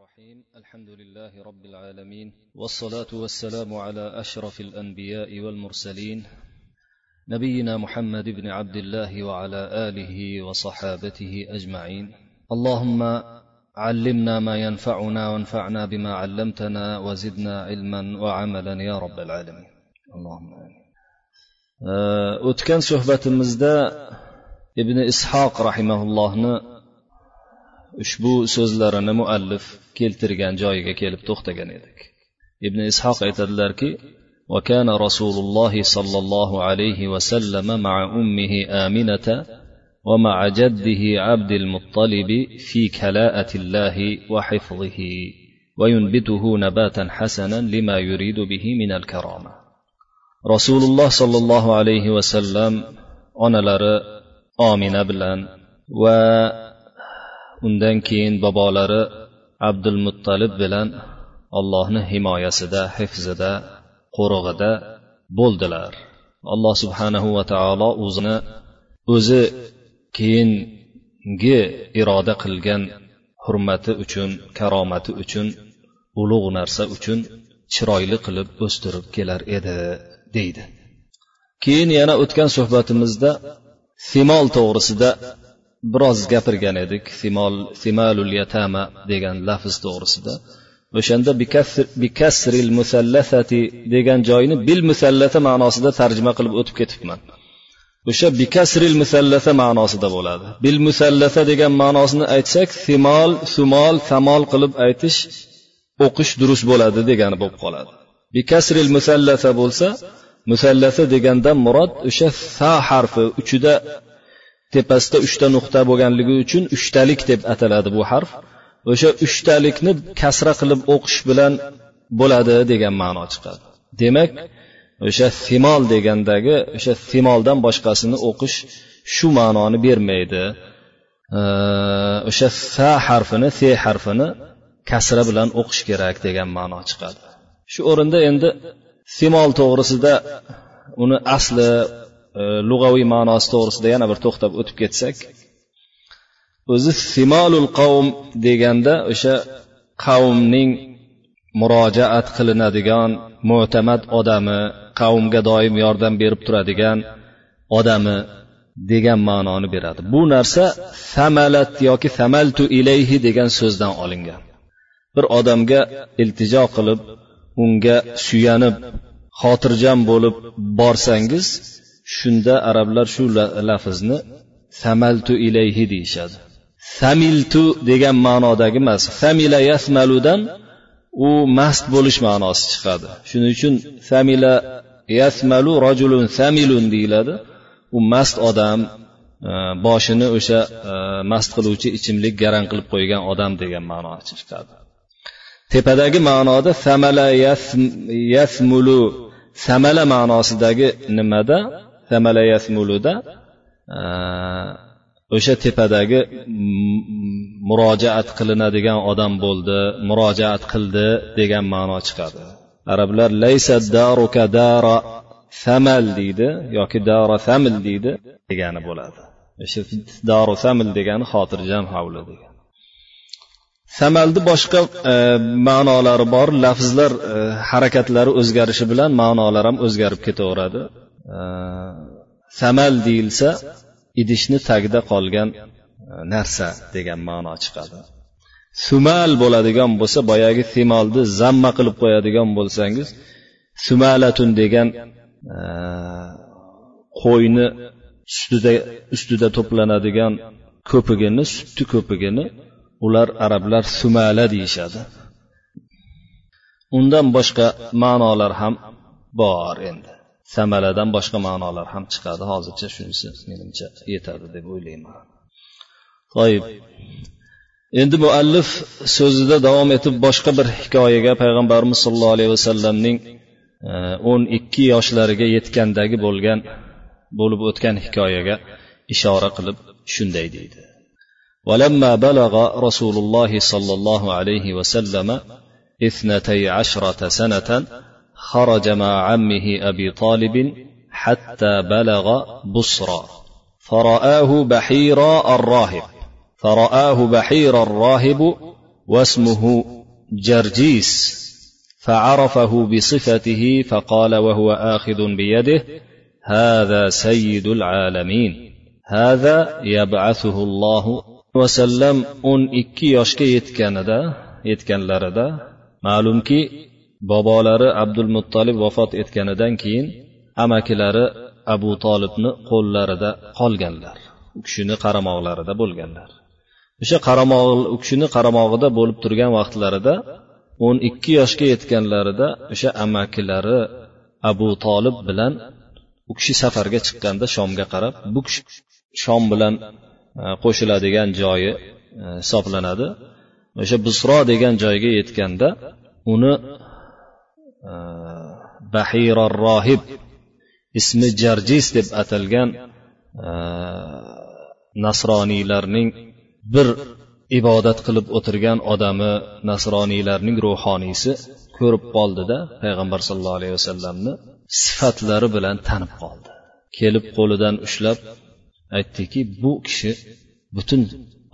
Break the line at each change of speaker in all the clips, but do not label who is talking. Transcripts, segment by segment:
الرحيم. الحمد لله رب العالمين. والصلاة والسلام على أشرف الأنبياء والمرسلين. نبينا محمد بن عبد الله وعلى آله وصحابته أجمعين. اللهم علمنا ما ينفعنا وانفعنا بما علمتنا وزدنا علما وعملا يا رب العالمين. اللهم آمين. o'tgan suhbatimizda ibn ishoq rahimaullohni ushbu so'zlarini muallif keltirgan joyiga kelib to'xtagan edik ibn ishoq aytadilarki وكان رسول الله صلى الله عليه وسلم مع امه امنه ومع جده عبد المطلب في كلاءه الله وحفظه وينبته نباتا حسنا لما يريد به من الكرامه رسول الله صلى الله عليه وسلم onalari omina bilan va undan keyin bobolari abdul muttalib bilan allohni himoyasida hifzida qo'rig'ida bo'ldilar. Alloh subhanahu va taolo o'zini o'zi keyingi iroda qilgan hurmati uchun karomati uchun ulug' narsa uchun chiroyli qilib o'stirib kelar edi deydi. Keyin yana o'tgan suhbatimizda simol to'g'risida biroz gapirgan edik simol simalul yatama degan lafz to'g'risida. O'shanda bikasril musallasati degan joyni bil musallata ma'nosida tarjima qilib o'tib ketibman. O'sha bikasril musallasa ma'nosida bo'ladi. Bil musallasa degan ma'nosini aytsak simol sumol samol qilib aytish o'qish durust bo'ladi degani bo'lib qoladi. Bikasril musallasa bo'lsa musallasa degandan murod o'sha sa harfi uchida tepasida uchta nuqta bo'lganligi uchun uchtalik deb ataladi bu harf. O'sha uchtalikni kasra qilib o'qish bilan bo'ladi degan ma'no chiqadi. Demak o'sha simol degandagi o'sha simoldan boshqasini o'qish shu ma'noni bermaydi. O'sha sa harfini se harfini kasra bilan o'qish kerak degan ma'no chiqadi. Shu o'rinda endi simol to'g'risida uni asli lug'aviy ma'nosi to'g'risida yana bir to'xtab o'tib ketsak. O'zi simolul qavm deganda o'sha qavmning murojaat qilinadigan mo'tamad odami qavmga doim yordam berib turadigan odami degan ma'noni beradi. Bu narsa samalat yoki samaltu ilayhi degan so'zdan olingan. Bir odamga iltijo qilib unga suyanib xotirjam bo'lib borsangiz shunda arablar shu lafzni samaltu ilayhi deyishadi. Samiltu degan ma'nodagi emas samila yasmaludan u mast bo'lish ma'nosi chiqadi. Shuning uchun samila yasmalu rajulun samilun deyiladi. U mast odam e, boshini o'sha e, mast qiluvchi ichimlik garang qilib qo'ygan odam degan ma'no chiqadi. Tepadagi ma'noda samala yasmulu samala ma'nosidagi nimada? Samala e, o'sha tepadagi murojaat qilinadigan odam bo'ldi murojaat qildi degan ma'no chiqadi. Arablar laysa daruka dara samal deydi yoki dara samil deydi degani bo'ladi. O'sha daru samil degani xotirjam hovli degan. Samalni boshqa e, ma'nolari bor lafzlar e, harakatlari o'zgarishi bilan ma'nolar ham o'zgarib ketaveradi. Samal deyilsa idishni tagida qolgan e, narsa degan ma'no chiqadi. Sumal bo'ladigan bo'lsa boyagi simolni zamma qilib qo'yadigan bo'lsangiz sumalatun degan e, qo'yni ustida ustida to'planadigan ko'pigini sutni ko'pigini ular arablar sumala deyishadi. Undan boshqa ma'nolar ham bor endi. samaladan boshqa ma'nolar ham chiqadi hozircha shunisi menimcha yetadi deb o'ylayman toyib endi muallif so'zida davom etib boshqa bir hikoyaga payg'ambarimiz sollallohu alayhi vasallamning e, o'n ikki yoshlariga yetgandagi bo'lgan bo'lib o'tgan hikoyaga ishora qilib shunday deydi ولما بلغ رسول الله صلى الله عليه وسلم اثنتي عشرة سنة خرج مع عمه أبي طالب حتى بلغ بصرى فرآه بحيرا الراهب. فرآه بحير الراهب واسمه جرجيس. فعرفه بصفته فقال وهو آخذ بيده هذا سيد العالمين. هذا يبعثه الله. vasallam o'n ikki yoshga yetganida yetganlarida. Ma'lumki bobolari abdulmuttolib vafot etganidan keyin amakilari abu tolibni qo'llarida qolganlar. U kishini qaramog'larida bo'lganlar. O'sha qaramog' u kishini qaramog'ida bo'lib turgan vaqtlarida o'n ikki yoshga yetganlarida o'sha amakilari abu tolib bilan u kishi safarga chiqqanda shomga qarab bu kishi shom bilan e, qo'shiladigan joyi e, hisoblanadi. O'sha busro degan joyga yetganda uni bahira rohib ismi jarjis deb atalgan nasroniylarning bir ibodat qilib o'tirgan odami nasroniylarning ruhoniysi ko'rib qoldida payg'ambar sallallohu alayhi vasallamni sifatlari bilan tanib qoldi. Kelib qo'lidan ushlab aytdiki bu kishi butun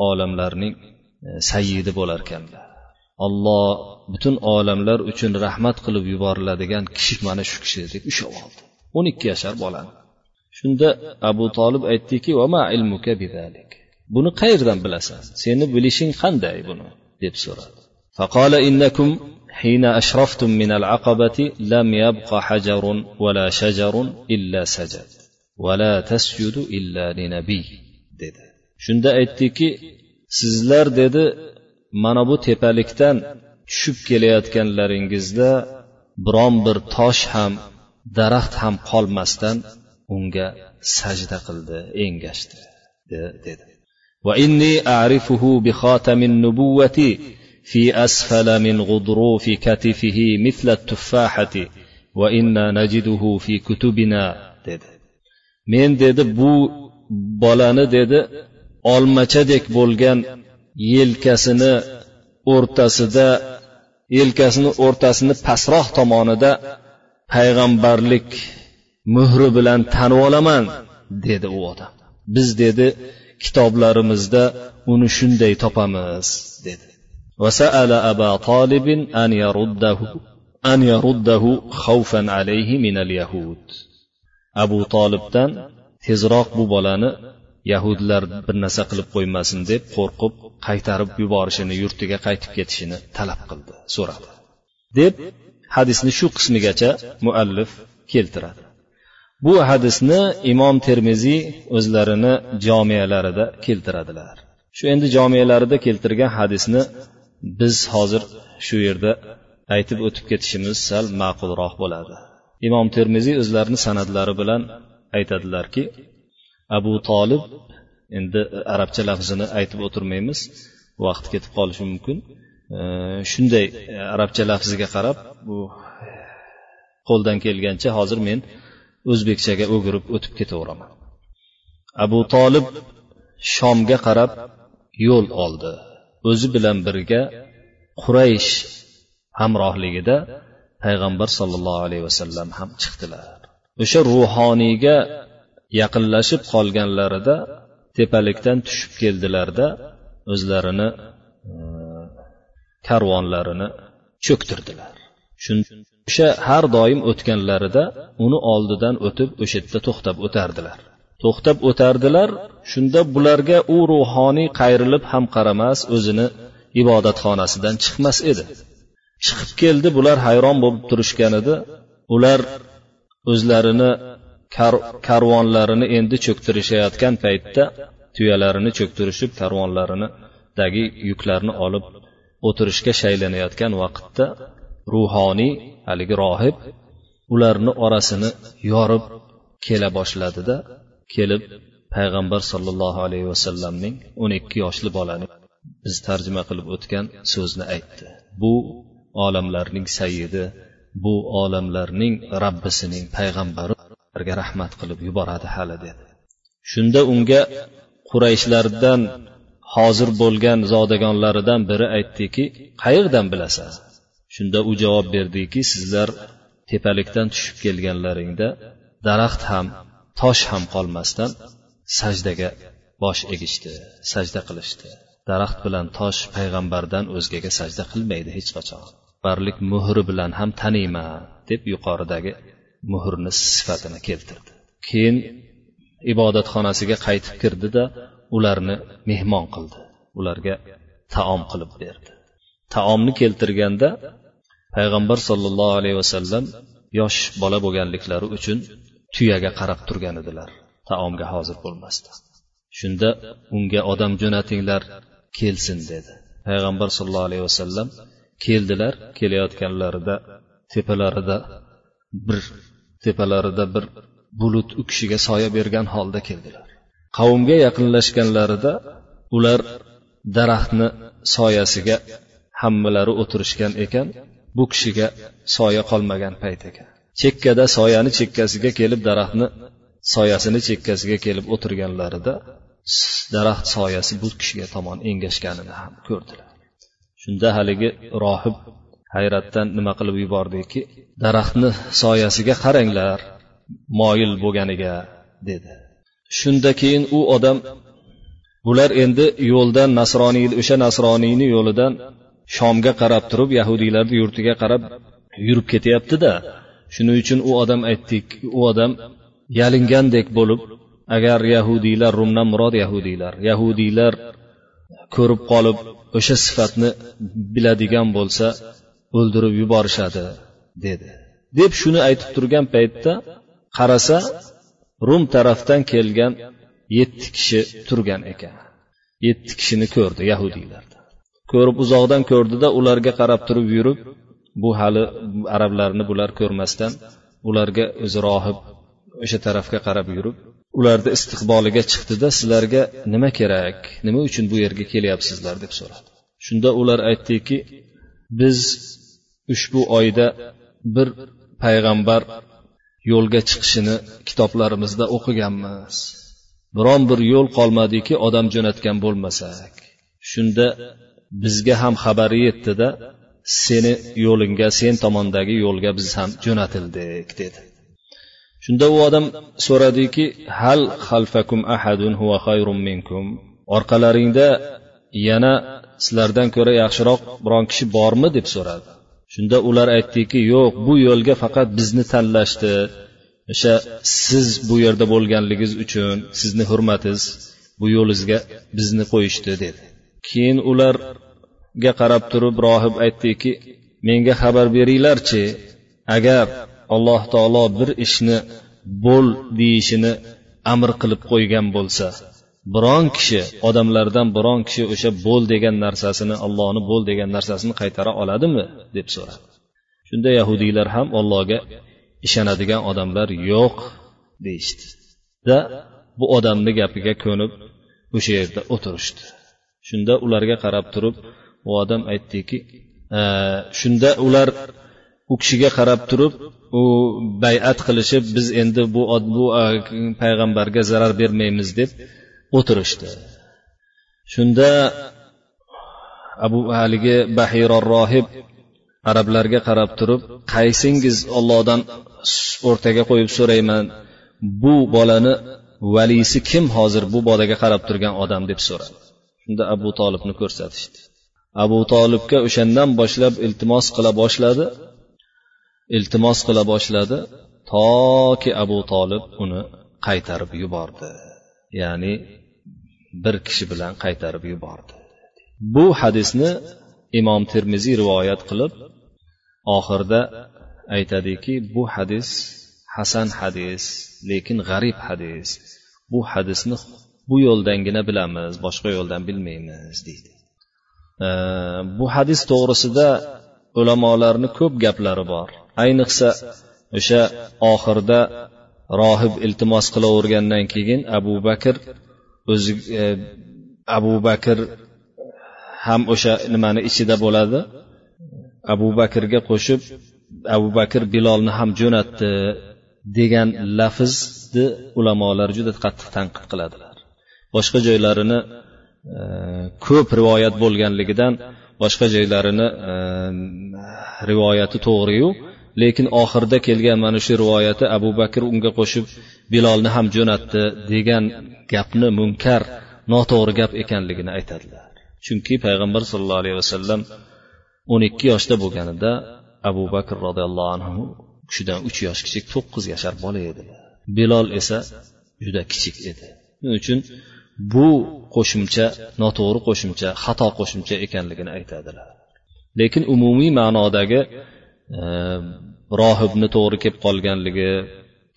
olamlarning e, sayidi bo'larkanlar olloh butun olamlar uchun rahmat qilib yuboriladigan kishi mana shu kishi deb ushlab oldi o'n ikki yashar bolani shunda abu tolib aytdiki buni qayerdan bilasan seni bilishing qanday buni deb so'radi فقال إنكم حين أشرفتم من العقبة لم يبق حجر ولا شجر إلا سجد ولا تسجد إلا لنبي dedi shunda aytdiki sizlar dedi mana bu tepalikdan tushib kelayotganlaringizda biron bir tosh ham daraxt ham qolmasdan unga sajda qildi engashdi dedi واني اعرفه بخاتم النبوه في اسفل من غضروف كتفه مثل التفاحه وانا نجده في كتبنا dedi men dedi bu bolani dedi olmachadek bo'lgan yelkasini o'rtasida yelkasini o'rtasini pastroq tomonida payg'ambarlik muhri bilan tanib olaman dedi u odam biz dedi kitoblarimizda uni shunday topamiz dedi وسأل أبا طالب أن يرده أن يرده خوفا عليه من اليهود abu tolibdan tezroq bu bolani yahudlar bir narsa qilib qo'ymasin deb qo'rqib qaytarib yuborishini yurtiga qaytib ketishini talab qildi so'radi. Deb hadisni shu qismigacha muallif keltiradi. Bu hadisni imom termiziy o'zlarini jomiyalarida keltiradilar. Shu endi jomiyalarida keltirgan hadisni biz hozir shu yerda aytib o'tib ketishimiz sal ma'qulroq bo'ladi. Imom termiziy o'zlarini san'atlari bilan aytadilarki abu tolib endi arabcha lafzini aytib o'tirmaymiz. Vaqt ketib qolishi mumkin. Shunday e, arabcha lafziga qarab bu qo'ldan kelgancha hozir men o'zbekchaga o'girib o'tib ketaveraman abu tolib shomga qarab yo'l oldi. O'zi bilan birga quraysh hamrohligida payg'ambar sollallohu alayhi vasallam ham chiqdilar. O'sha ruhoniyga yaqinlashib qolganlarida tepalikdan tushib keldilarda o'zlarini e, karvonlarini cho'ktirdilar. O'sha har doim o'tganlarida uni oldidan o'tib o'sha yerda to'xtab o'tardilar. To'xtab o'tardilar shunda bularga u ruhoniy qayrilib ham qaramas o'zini ibodatxonasidan chiqmas edi. Chiqib keldi bular hayron bo'lib turishgan edi. Ular o'zlarini kar- karvonlarini endi cho'ktirishayotgan paytda tuyalarini cho'ktirishib karvonlarinidagi yuklarni olib o'tirishga shaylanayotgan vaqtda ruhoniy haligi rohib ularni orasini yorib kela boshladida kelib payg'ambar sollallohu alayhi vasallamning o'n ikki yoshli bolani biz tarjima qilib o'tgan so'zni aytdi. Bu olamlarning sayyidi bu olamlarning rabbisining payg'ambari ularga rahmat qilib yuboradi hali dedi. Shunda unga qurayshlardan hozir bo'lgan zodagonlaridan biri aytdiki qayerdan bilasan? Shunda u javob berdiki sizlar tepalikdan tushib kelganlaringda daraxt ham tosh ham qolmasdan sajdaga bosh egishdi sajda qilishdi. Daraxt bilan tosh payg'ambardan o'zgaga sajda qilmaydi hech qachon. Barlik muhri bilan ham taniyman deb yuqoridagi muhrni sifatini keltirdi. Keyin ibodatxonasiga qaytib kirdida ularni mehmon qildi. Ularga taom qilib berdi. Taomni keltirganda payg'ambar sollallohu alayhi vasallam yosh bola bo'lganliklari uchun tuyaga qarab turgan edilar. Taomga hozir bo'lmasdi. Shunda unga odam jo'natinglar kelsin dedi. Payg'ambar sollallohu alayhi vasallam keldilar kelayotganlarida tepalarida bir tepalarida bir bulut u kishiga soya bergan holda keldilar. Qavmga yaqinlashganlarida ular daraxtni soyasiga hammalari o'tirishgan ekan bu kishiga soya qolmagan payt ekan. Chekkada soyani chekkasiga kelib daraxtni soyasini chekkasiga kelib o'tirganlarida daraxt soyasi bu kishiga tomon engashganini ham ko'rdilar. Shunda haligi rohib hayratdan nima qilib yubordiki? Daraxtni soyasiga qaranglar moyil bo'lganiga dedi. Shunda keyin u odam bular endi yo'ldan nasroniy o'sha nasroniyni yo'lidan shomga qarab turib yahudiylarni yurtiga qarab yurib ketyaptida shuning uchun u odam aytdik u odam yalingandek bo'lib agar yahudiylar rumdan murod yahudiylar yahudiylar ko'rib qolib o'sha sifatni biladigan bo'lsa o'ldirib yuborishadi dedi. Deb shuni aytib turgan paytda qarasa rum tarafdan kelgan yetti kishi turgan ekan. Yetti kishini ko'rdi yahudiylar. Ko'rib uzoqdan ko'rdida ularga qarab turib yurib bu hali arablarni bular ko'rmasdan ularga o'zi rohib o'sha tarafga qarab yurib ularni istiqboliga chiqdida sizlarga nima kerak nima uchun bu yerga kelyapsizlar deb so'radi. Shunda ular aytdiki biz ushbu oyda bir payg'ambar yo'lga chiqishini kitoblarimizda o'qiganmiz. Biron bir yo'l qolmadiki odam jo'natgan bo'lmasak. Shunda bizga ham xabari yetdida seni yo'lingga sen tomondagi yo'lga biz ham jo'natildik dedi. Shunda u odam so'radiki hal xalfakum ahadun huwa xayrun minkum? Orqalaringda yana sizlardan ko'ra yaxshiroq biron kishi bormi deb so'radi. Shunda ular aytdiki yo'q bu yo'lga faqat bizni tanlashdi. O'sha siz bu yerda bo'lganligingiz uchun sizni hurmatingiz bu yo'lingizga bizni qo'yishdi dedi. Keyin ularga qarab turib rohib aytdiki menga xabar beringlarchi agar alloh taolo bir ishni bo'l deyishini amr qilib qo'ygan bo'lsa. Biron kishi odamlardan biron kishi o'sha bo'l degan narsasini ollohni bo'l degan narsasini qaytara oladimi? deb so'radi. Shunda yahudiylar ham allohga ishonadigan odamlar yo'q deyishdi. Da bu odamni gapiga ko'nib o'sha yerda o'tirishdi. Shunda ularga qarab turib u odam aytdiki shunda ular u kishiga qarab turib u bay'at qilishib biz endi bu bu payg'ambarga zarar bermaymiz deb o'tirishdi. Shunda abu haligi bahiror rohib arablarga qarab turib qaysingiz ollohdan o'rtaga qo'yib so'rayman bu bolani valisi kim hozir bu bolaga qarab turgan odam? deb so'radi. Shunda abu tolibni ko'rsatishdi. Abu tolibga o'shandan boshlab iltimos qila boshladi. Iltimos qila boshladi toki abu tolib uni qaytarib yubordi. Ya'ni bir kishi bilan qaytarib yubordi. Bu hadisni imom termiziy rivoyat qilib oxirida aytadiki bu hadis hasan hadis lekin g'arib hadis. Bu hadisni bu yo'ldangina bilamiz boshqa yo'ldan bilmaymiz deydi. Bu hadis to'g'risida ulamolarni ko'p gaplari bor. Ayniqsa o'sha oxirida rohib iltimos qilavergandan keyin abu bakr o'zi e, abu bakr ham o'sha nimani ichida bo'ladi. Abu bakrga qo'shib abu bakr bilolni ham jo'natdi degan lafzni ulamolar juda qattiq tanqid qiladilar. Boshqa joylarini e, ko'p rivoyat bo'lganligidan boshqa joylarini e, rivoyati to'g'riyu lekin oxirida kelgan mana shu rivoyati abu bakr unga qo'shib bilolni ham jo'natdi degan gapni munkar noto'g'ri gap ekanligini aytadilar. Chunki payg'ambar sollallohu alayhi vasallam o'n ikki yoshda bo'lganida abu bakr roziyallohu anhu kishidan uch yosh kichik to'qqiz yashar bola edi bilol esa juda kichik edi. Shuning uchun bu qo'shimcha noto'g'ri qo'shimcha xato qo'shimcha ekanligini aytadilar. Lekin umumiy ma'nodagi rohibni to'g'ri kelib qolganligi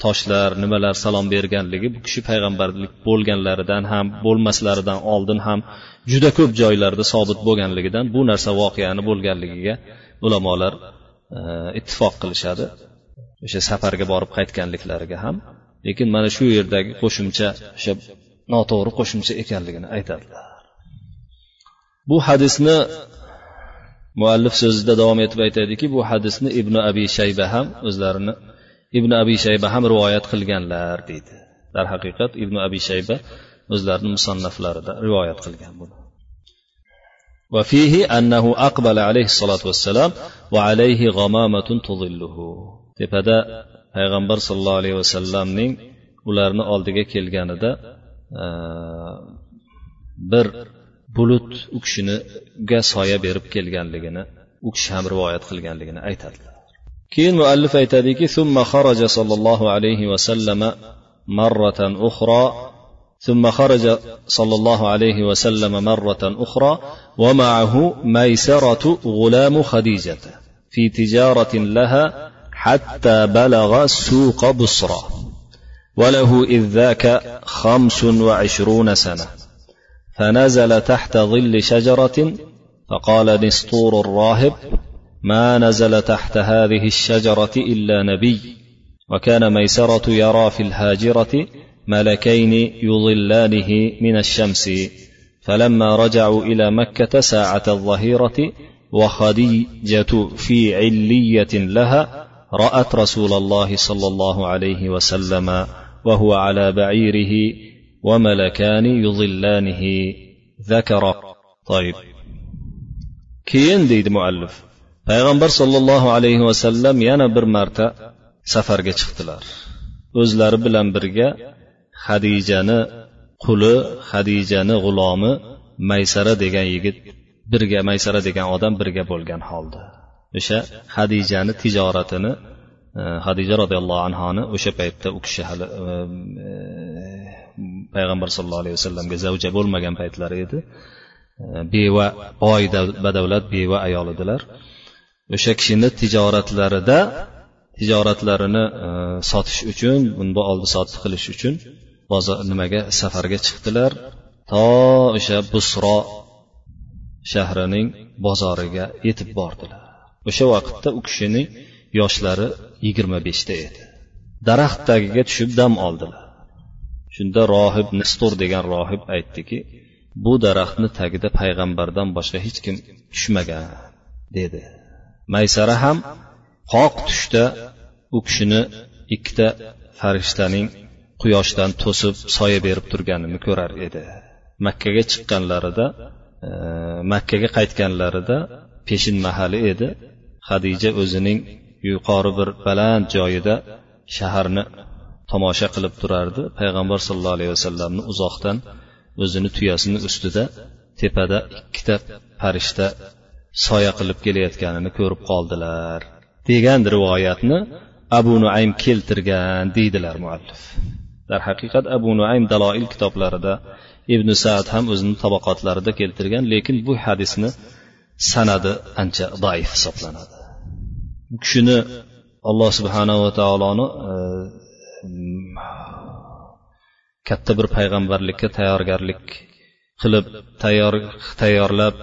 toshlar nimalar salom berganligi bu kishi payg'ambarlik bo'lganlaridan ham bo'lmaslaridan oldin ham juda ko'p joylarda sobit bo'lganligidan bu narsa voqeani bo'lganligiga ulamolar e, ittifoq qilishadi. O'sha safarga borib qaytganliklariga ham. Lekin mana shu yerdagi qo'shimcha o'sha noto'g'ri qo'shimcha ekanligini aytadilar. Bu hadisni muallif so'zida davom etib aytadiki bu hadisni ibn abi shayba ham o'zlarini ibn abi shayba ham rivoyat qilganlar deydi darhaqiqat ibn abi shayba o'zlarini musannaflarida rivoyat qilgan buni وفيه أنه أقبل عليه الصلاة والسلام وعليه غمامة تظله tepada payg'ambar sollallohu alayhi vasallamning ularni oldiga kelganida bir bulut u kishiniga soya berib kelganligini u kishi ham rivoyat qilganligini aytadilar. Keyin muallif aytadiki ثم خرج صلى الله عليه وسلم مرة أخرى ثم خرج صلى الله عليه وسلم مرة أخرى ومعه ميسرة غلام خديجة في تجارة لها حتى بلغ سوق بصرى وله إذ ذاك خمس وعشرون سنة فنزل تحت ظل شجرة فقال نسطور الراهب ما نزل تحت هذه الشجرة إلا نبي. وكان ميسرة يرى في الهاجرة ملكين يظلانه من الشمس. فلما رجعوا إلى مكة ساعة الظهيرة وخديجة في علية لها رأت رسول الله صلى الله عليه وسلم وهو على بعيره وملكان يظلانه ذكر طيب keyin deydi muallif payg'ambar sollallohu alayhi vasallam yana bir marta safarga chiqdilar o'zlari bilan birga hadijani quli hadijani g'ulomi maysara degan yigit birga maysara degan odam birga bo'lgan holda o'sha hadijani tijoratini e, hadija roziyallohu anhoni o'sha paytda u kishi hali e, payg'ambar sallallohu alayhi vasallamga zavja bo'lmagan paytlari edi. E, beva boy badavlat beva ayol edilar o'sha kishini tijoratlarida tijoratlarini e, sotish uchun bunda oldi sotdi qilish uchun bozor nimaga safarga chiqdilar. To o'sha busro shahrining bozoriga yetib bordilar. O'sha vaqtda u kishining yoshlari yigirma beshda edi. Daraxt tagiga tushib dam oldilar. Shunda rohib nistur degan rohib aytdiki bu daraxtni tagida payg'ambardan boshqa hech kim tushmagan dedi. Maysara ham qoq tushda u kishini ikkita farishtaning quyoshdan to'sib soya berib turganini ko'rar edi makkaga chiqqanlarida e, makkaga qaytganlarida peshin mahali edi. Hadija o'zining yuqori bir baland joyida shaharni tomosha qilib turardi. Payg'ambar sallallohu alayhi vasallamni uzoqdan o'zini tuyasini ustida tepada ikkita farishta soya qilib kelayotganini ko'rib qoldilar. Degan rivoyatni abu nuaym keltirgan deydilar muallif. Darhaqiqat abu nuaym daloil kitoblarida ibn saad ham o'zini tabaqotlarida keltirgan lekin bu hadisni sanadi ancha zaif hisoblanadi. Bu kishini alloh subhanava taoloni e, katta bir payg'ambarlikka tayyorgarlik qilib tayyor tayyorlab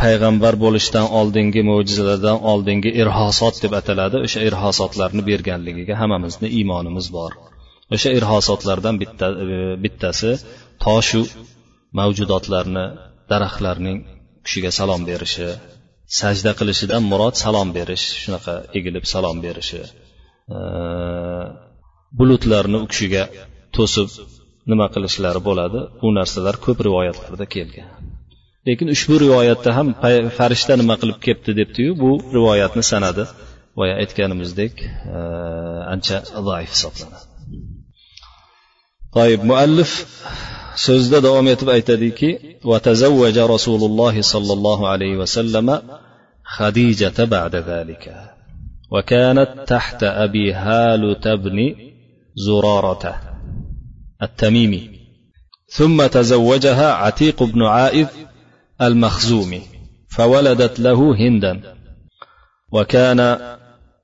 payg'ambar bo'lishdan oldingi mo'jizalardan oldingi irhosot deb ataladi. O'sha irhosotlarni berganligiga hammamizni iymonimiz bor. O'sha irhosotlardan bitta, e, bittasi toshu mavjudotlarni daraxtlarning kishiga salom berishi sajda qilishidan murod salom berish shunaqa egilib salom berishi e, bulutlarni u kishiga to'sib nima qilishlari bo'ladi bu narsalar ko'p rivoyatlarda kelgan lekin ushbu rivoyatda ham farishta nima qilib kelibdi debdiyu bu rivoyatni sanadi boya aytganimizdek e, ancha zaif hisoblanadi toib muallif so'zda davom etib aytadiki وتزوج رسول الله صلى الله عليه وسلم خديجة بعد ذلك وكانت تحت أبي هالة بن زرارة التميمي. ثم تزوجها عتيق بن عائذ المخزومي فولدت له هندا. وكان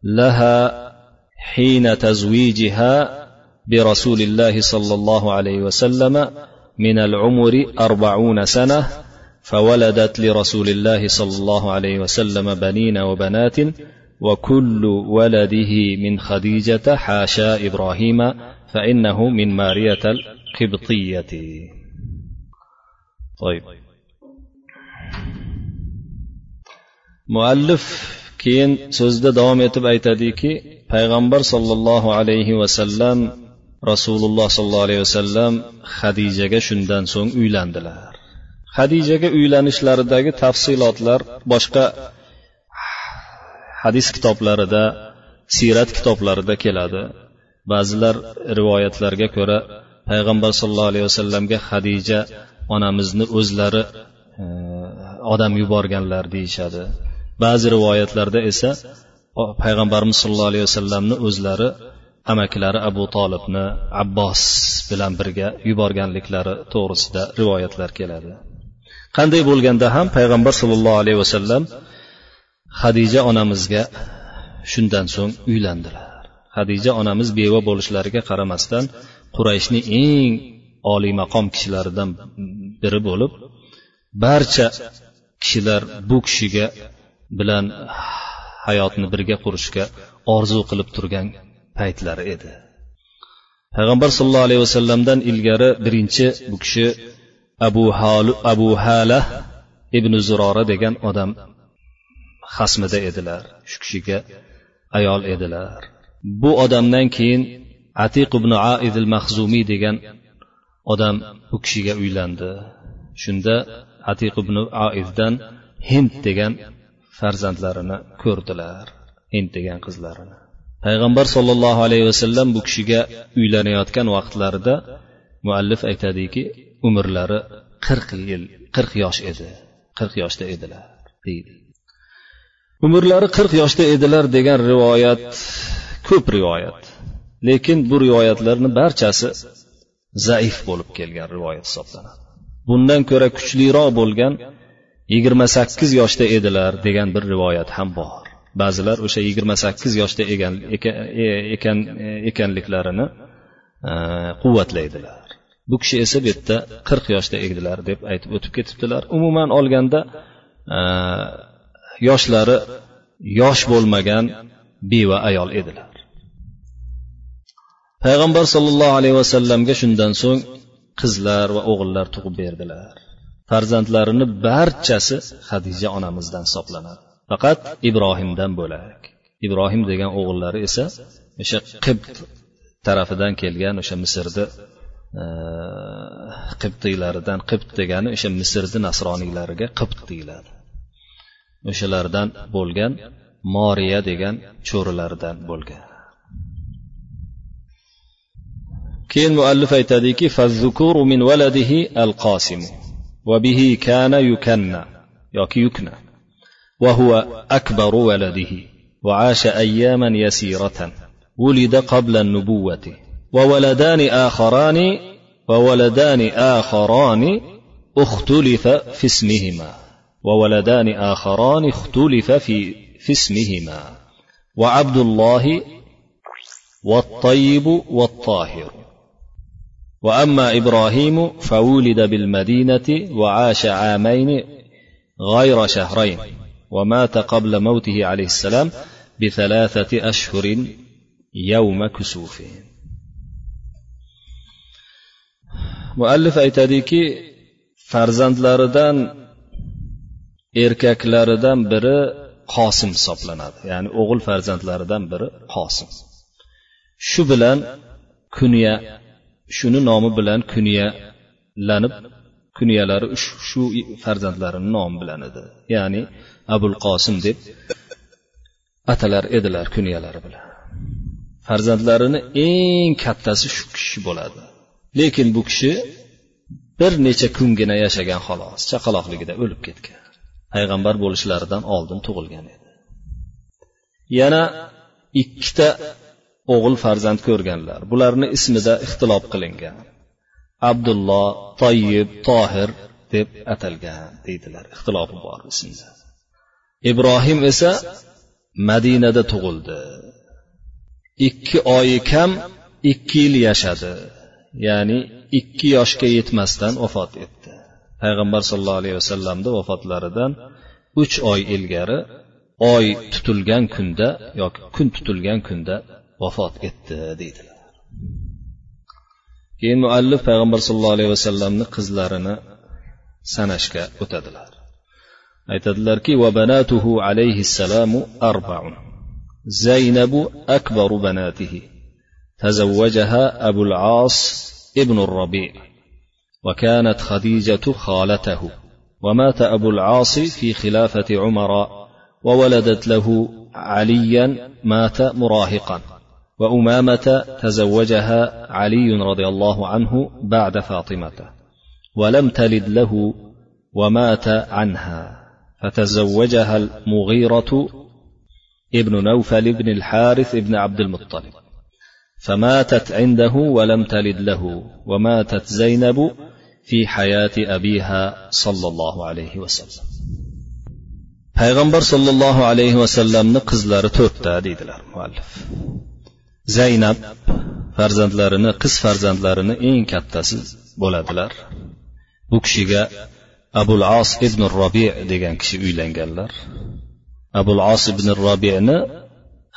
لها حين تزويجها برسول الله صلى الله عليه وسلم من العمر أربعون سنة فولدت لرسول الله صلى الله عليه وسلم بنين وبنات وكل ولده من خديجة حاشا إبراهيم فإنه من مارية القبطية طيب مؤلف keyin so'zida davom etib aytadiki payg'ambar sollallohu alayhi vasallam rasululloh sollallohu alayhi vasallam hadijaga shundan so'ng uylandilar hadijaga uylanishlaridagi tafsilotlar boshqa hadis kitoblarida siyrat kitoblarida keladi. Ba'zilar rivoyatlarga ko'ra payg'ambar sollallohu alayhi vasallamga hadija onamizni o'zlari e, odam yuborganlar deyishadi. Ba'zi rivoyatlarda esa payg'ambarimiz sollallohu alayhi vasallamni o'zlari amakilari abu tolibni abbos bilan birga yuborganliklari to'g'risida rivoyatlar keladi. Qanday bo'lganda ham payg'ambar sollallohu alayhi vasallam hadija onamizga shundan so'ng uylandilar. Hadija onamiz beva bo'lishlariga qaramasdan qurayshni eng oliy maqom kishilaridan biri bo'lib barcha kishilar bu kishiga bilan hayotni birga qurishga orzu qilib turgan paytlari edi. Payg'ambar sollallohu alayhi vasallamdan ilgari birinchi bu kishi abu halu abu hala ibn zurora degan odam xasmida edilar shu kishiga ayol edilar. Bu odamdan keyin atiq ibn aidil mahzumiy degan odam u kishiga uylandi. Shunda atiq ibn aiddan hind degan farzandlarini ko'rdilar hind degan qizlarini. Payg'ambar sollallohu alayhi vasallam bu kishiga uylanayotgan vaqtlarida muallif aytadiki umrlari qirq yil qirq yosh edi qirq yoshda edilar deydi. Umrlari qirq yoshda edilar degan rivoyat ko'p rivoyat. Lekin bu rivoyatlarni barchasi zaif bo'lib kelgan rivoyat hisoblanadi. Bundan ko'ra kuchliroq bo'lgan yigirma sakkiz yoshda edilar degan bir rivoyat ham bor. Ba'zilar o'sha yigirma sakkiz yoshda e, ekan, ekan, ekanliklarini e, quvvatlaydilar. Bu kishi esa bu yerda qirq yoshda edilar deb aytib o'tib ketibdilar. Umuman olganda e, yoshlari yosh bo'lmagan beva ayol edilar. Payg'ambar sollallohu alayhi vasallamga shundan so'ng qizlar va o'g'illar tug'ib berdilar. Farzandlarini barchasi hadija onamizdan hisoblanadi faqat ibrohimdan bo'lak. Ibrohim degan o'g'illari esa o'sha qibt tarafidan kelgan o'sha misrni e, qibtiylaridan qibt degani o'sha misrni nasroniylariga qibt deyiladi. O'shalardan bo'lgan moriya degan cho'rilaridan bo'lgan. Keyin muallif aytadiki min valadihi al qosim وبه كان يكنى يكي يكنى وهو أكبر ولده وعاش أياما يسيرة ولد قبل النبوة وولدان آخران وولدان آخران اختلف في اسمهما وولدان آخران اختلف في, في اسمهما. وعبد الله والطيب والطاهر. وأما إبراهيم فولد بالمدينة وعاش عامين غير شهرين ومات قبل موته عليه السلام بثلاثة أشهر يوم كسوفه. muallif aytadiki farzandlaridan erkaklaridan biri qosim hisoblanadi. Ya'ni o'g'il farzandlaridan biri qosim. Shu bilan kunya shuni nomi bilan kunyalanib kunyalari shu farzandlarini nomi bilan edi. Ya'ni abul qosim deb atalar edilar kunyalari bilan. Farzandlarini eng kattasi shu kishi bo'ladi. Lekin bu kishi bir necha kungina yashagan xolos chaqaloqligida o'lib ketgan. Payg'ambar bo'lishlaridan oldin tug'ilgan edi. Yana ikkita o'g'il farzand ko'rganlar. Bularni ismida ixtilof qilingan. Abdulloh toyib tohir deb atalgan deydilar ixtilofi bor ismda ibrohim esa madinada tug'ildi. Ikki oyi kam ikki yil yashadi. Ya'ni ikki yoshga yetmasdan vafot etdi. payg'ambar sollallohu alayhi vasallamni vafotlaridan uch oy ilgari oy tutilgan kunda yoki kun tutilgan kunda vafot etdi deydilar keyin muallif payg'ambar sollallohu alayhi vasallamni qizlarini sanashga o'tadilar aytadilarki vabanatuhu alayhi assalomu arbaun zaynabu akbaru banatihi تزوجها أبو العاص ابن الربيع وكانت خديجة خالته. ومات أبو العاص في خلافة عمر وولدت له عليا مات مراهقا. وأمامة تزوجها علي رضي الله عنه بعد فاطمة. ولم تلد له ومات عنها. فتزوجها المغيرة ابن نوفل بن الحارث بن عبد المطلب. فماتت عنده ولم تلد له. وماتت زينب fi hayati abiha sollallohu alayhi vasallam payg'ambar sollallohu alayhi vasallamni qizlari to'rtta deydilar muallif. Zaynab farzandlarini qiz farzandlarini eng kattasi bo'ladilar. Bu kishiga abul os ibn robi degan kishi uylanganlar. Abul os ibn robini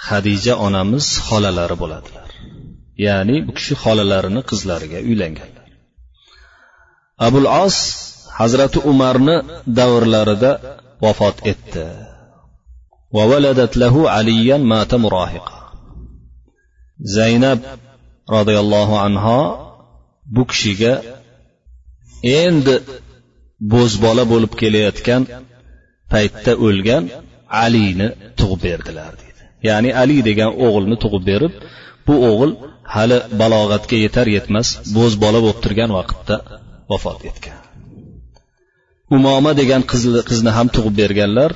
hadija onamiz xolalari bo'ladilar. Ya'ni bu kishi xolalarini qizlariga uylanganlar. abul os hazrati umarni davrlarida vafot etdi. Lahu mata murahiqa. Zaynab roziyallohu anho bu kishiga endi bo'zbola bo'lib kelayotgan paytda o'lgan alini tug'ib berdilar deydi ya'ni ali degan o'g'ilni tug'ib berib bu o'g'il hali balog'atga yetar yetmas bo'zbola bo'lib turgan vaqtda vafot etgan. Umoma degan qizni ham tug'ib berganlar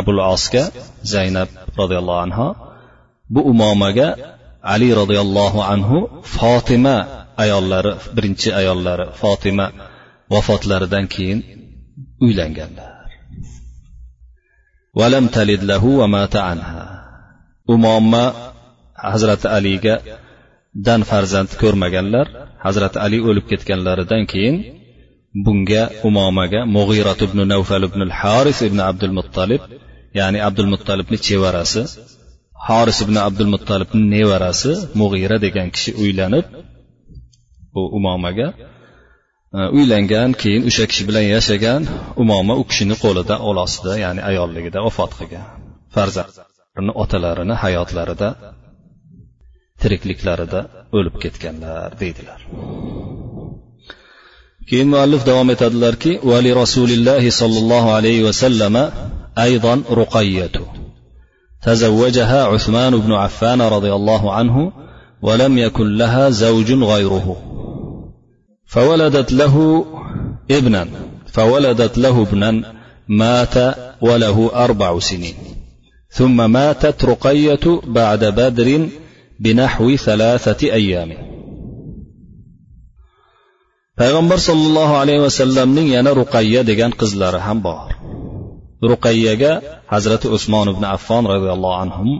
abul osga zaynab roziyallohu anhu bu umomaga ali roziyallohu anhu fotima ayollari birinchi ayollari fotima vafotlaridan keyin uylanganlar. Valam talid lahu va mata anha. Umoma hazrati aliga dan farzand ko'rmaganlar hazrati ali o'lib ketganlaridan keyin bunga umomaga mug'irat ibn navfal ibn al haris ibn abdul muttalib ya'ni abdul muttalibni chevarasi horis ibn abdul muttalibni nevarasi mug'ira degan kishi uylanib bu umomaga e, uylangan keyin o'sha kishi bilan yashagan umoma u kishini qo'lida qo'l ostida ya'ni ayolligida vafot qilgan. Farzandlarini otalarini hayotlarida tirikliklarida o'lib ketganlar deydilar. Keyin muallif davom etadilarki vali rasulillahi sollallohu alayhi vasallam أيضاً رقية تزوجها عثمان بن عفان رضي الله عنه ولم يكن لها زوج غيره فولدت له ابنا فولدت له ابنا مات وله أربع سنين ثم ماتت رقية بعد بدر بنحو ثلاثه ايام payg'ambar sollallohu alayhi vasallamning yana ruqayya degan qizlari ham bor ruqayyaga hazrati usmon ibn affon roziyallohu anhu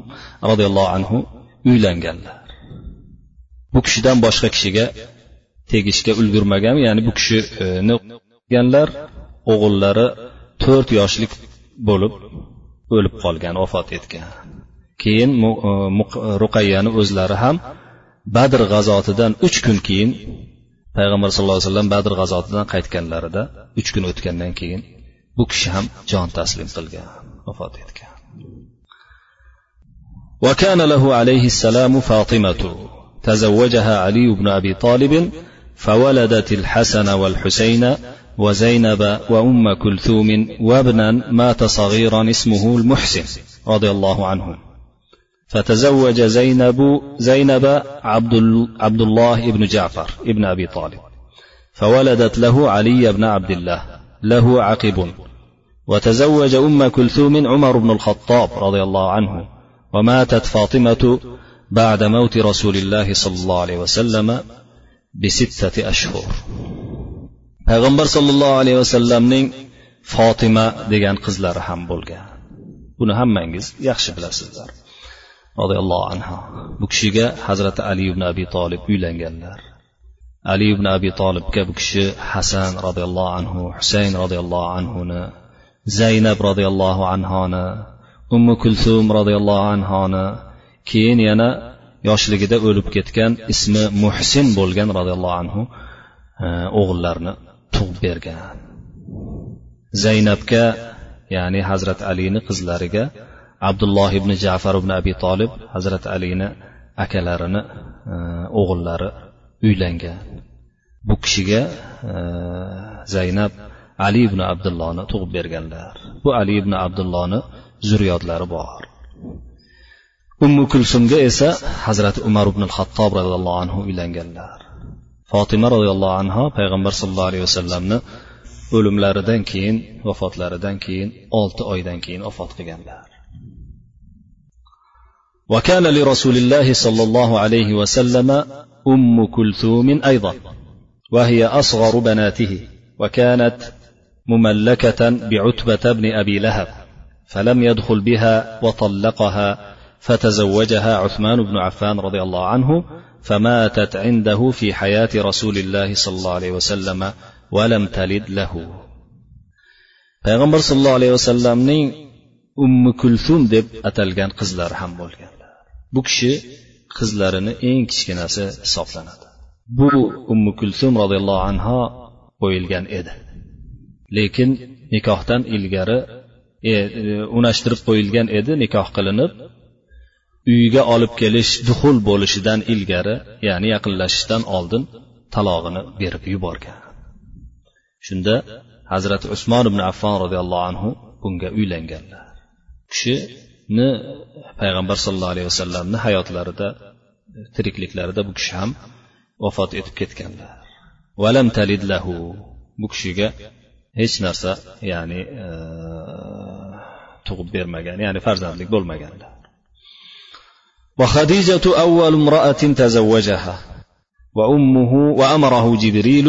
roziyallohu anhu uylanganlar bu kishidan boshqa kishiga tegishga ulgurmagan ya'ni bu kishini ganlar o'g'illari to'rt yoshlik bo'lib o'lib qolgan vafot etgan keyin ruqayyani o'zlari ham badr g'azotidan uch kun keyin payg'ambar sallallohu alayhi vasallam badr g'azotidan qaytganlarida uch kun o'tgandan keyin bu kishi ham jon taslim qilgan vafot etgan وكان له عليه السلام فاطمة تزوجها علي بن أبي طالب فولدت الحسن والحسين وزينب وأم كلثوم وابنا مات صغيرا اسمه المحسن رضي الله عنه فتزوج زينب زينب عبد, عبد الله بن جعفر ابن أبي طالب فولدت له علي بن عبد الله له عقب وتزوج ام كلثوم عمر بن الخطاب رضي الله عنه وماتت فاطمه بعد موت رسول الله صلى الله عليه وسلم بستة أشهر payg'ambar sollallohu alayhi vasallamning fotima degan qizlari ham bo'lgan buni hammangiz yaxshi bilasizlar Roziyallohu anhu bu kishiga hazrati ali ibn abi tolib uylanganlar. Ali ibn abi tolibga bu kishi hasan roziyallohu anhu husayn roziyallohu anhuni zaynab roziyallohu anhoni ummu kulsum roziyallohu anhoni keyin yana yoshligida o'lib ketgan ismi muhsin bo'lgan roziyallohu anhu e, o'g'illarni tug'ib bergan. Zaynabga ya'ni hazrat alini qizlariga abdulloh ibn jafar ibn abi tolib hazrat alini akalarini e, o'g'illari uylangan. Bu kishiga e, zaynab ali ibn abdullohni tug'ib berganlar. Bu ali ibn abdullohni zurriyotlari bor. Ummu kulsumga esa hazrati umar ibn xattob roziyallohu anhu uylanganlar. Fotima roziyallohu anhu payg'ambar sallallohu alayhi vasallamni o'limlaridan keyin vafotlaridan keyin olti oydan keyin vafot qilganlar. وكان لرسول الله صلى الله عليه وسلم أم كلثوم أيضا وهي أصغر بناته وكانت مملكة بعتبة بن أبي لهب فلم يدخل بها وطلقها فتزوجها عثمان بن عفان رضي الله عنه فماتت عنده في حياة رسول الله صلى الله عليه وسلم ولم تلد له. payg'ambar sallallohu alayhi vasallamning ummi kulsum deb atalgan qizlari ham bo'lganlar bu kishi qizlarini eng kichkinasi hisoblanadi. Bu ummu kulsum roziyallohu anho qo'yilgan edi. Lekin nikohdan ilgari e, e unashtirib qo'yilgan edi nikoh qilinib uyiga olib kelish duxul bo'lishidan ilgari ya'ni yaqinlashishdan oldin talog'ini berib yuborgan. Shunda hazrati usmon ibn affon roziyallohu anhu bunga uylanganlar. Kishi kishini payg'ambar sallallohu alayhi vasallamni hayotlarida tirikliklarida bu kishi ham vafot etib ketganlar valam talidlahu bu kishiga hech narsa ya'ni e, tug'ib bermagan ya'ni farzandlik bo'lmaganlar وخديجة أول امرأة تزوجها وأمه وأمره جبريل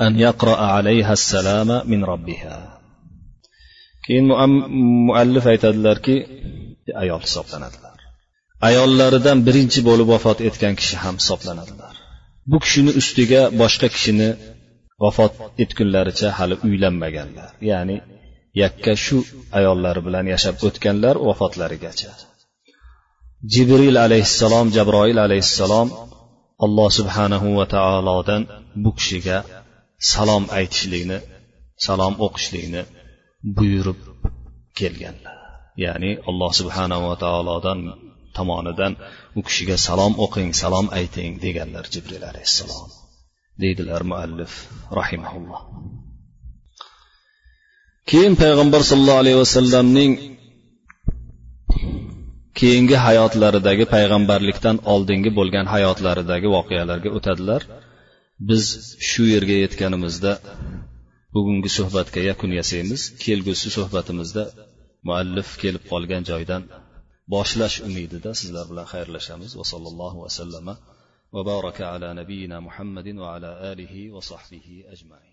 أن يقرأ عليها السلام من ربها keyin muallif aytadilarki ayol hisoblanadilar. Ayollaridan birinchi bo'lib vafot etgan kishi ham hisoblanadilar. Bu kishini ustiga boshqa kishini vafot etgunlaricha hali uylanmaganlar. Ya'ni yakka shu ayollari bilan yashab o'tganlar vafotlarigacha. Jibril alayhissalom jabroil alayhissalom alloh subhanahu va taolodan bu kishiga salom aytishlikni salom o'qishlikni buyurib kelganlar. Ya'ni alloh subhanahu va taolodan tomonidan u kishiga salom o'qing salom ayting deganlar jibril alayhissalom. Deydilar muallif rahimaulloh keyin payg'ambar sollallohu alayhi vasallamning keyingi hayotlaridagi payg'ambarlikdan oldingi bo'lgan hayotlaridagi voqealarga o'tadilar. Biz shu yerga yetganimizda bugungi suhbatga yakun yasaymiz. Kelgusi suhbatimizda muallif kelib qolgan joydan boshlash umidida sizlar bilan xayrlashamiz. Va sallallohu vasallama va baraka ala nabiyina muhammadin va ala alihi va sahbihi ajmain.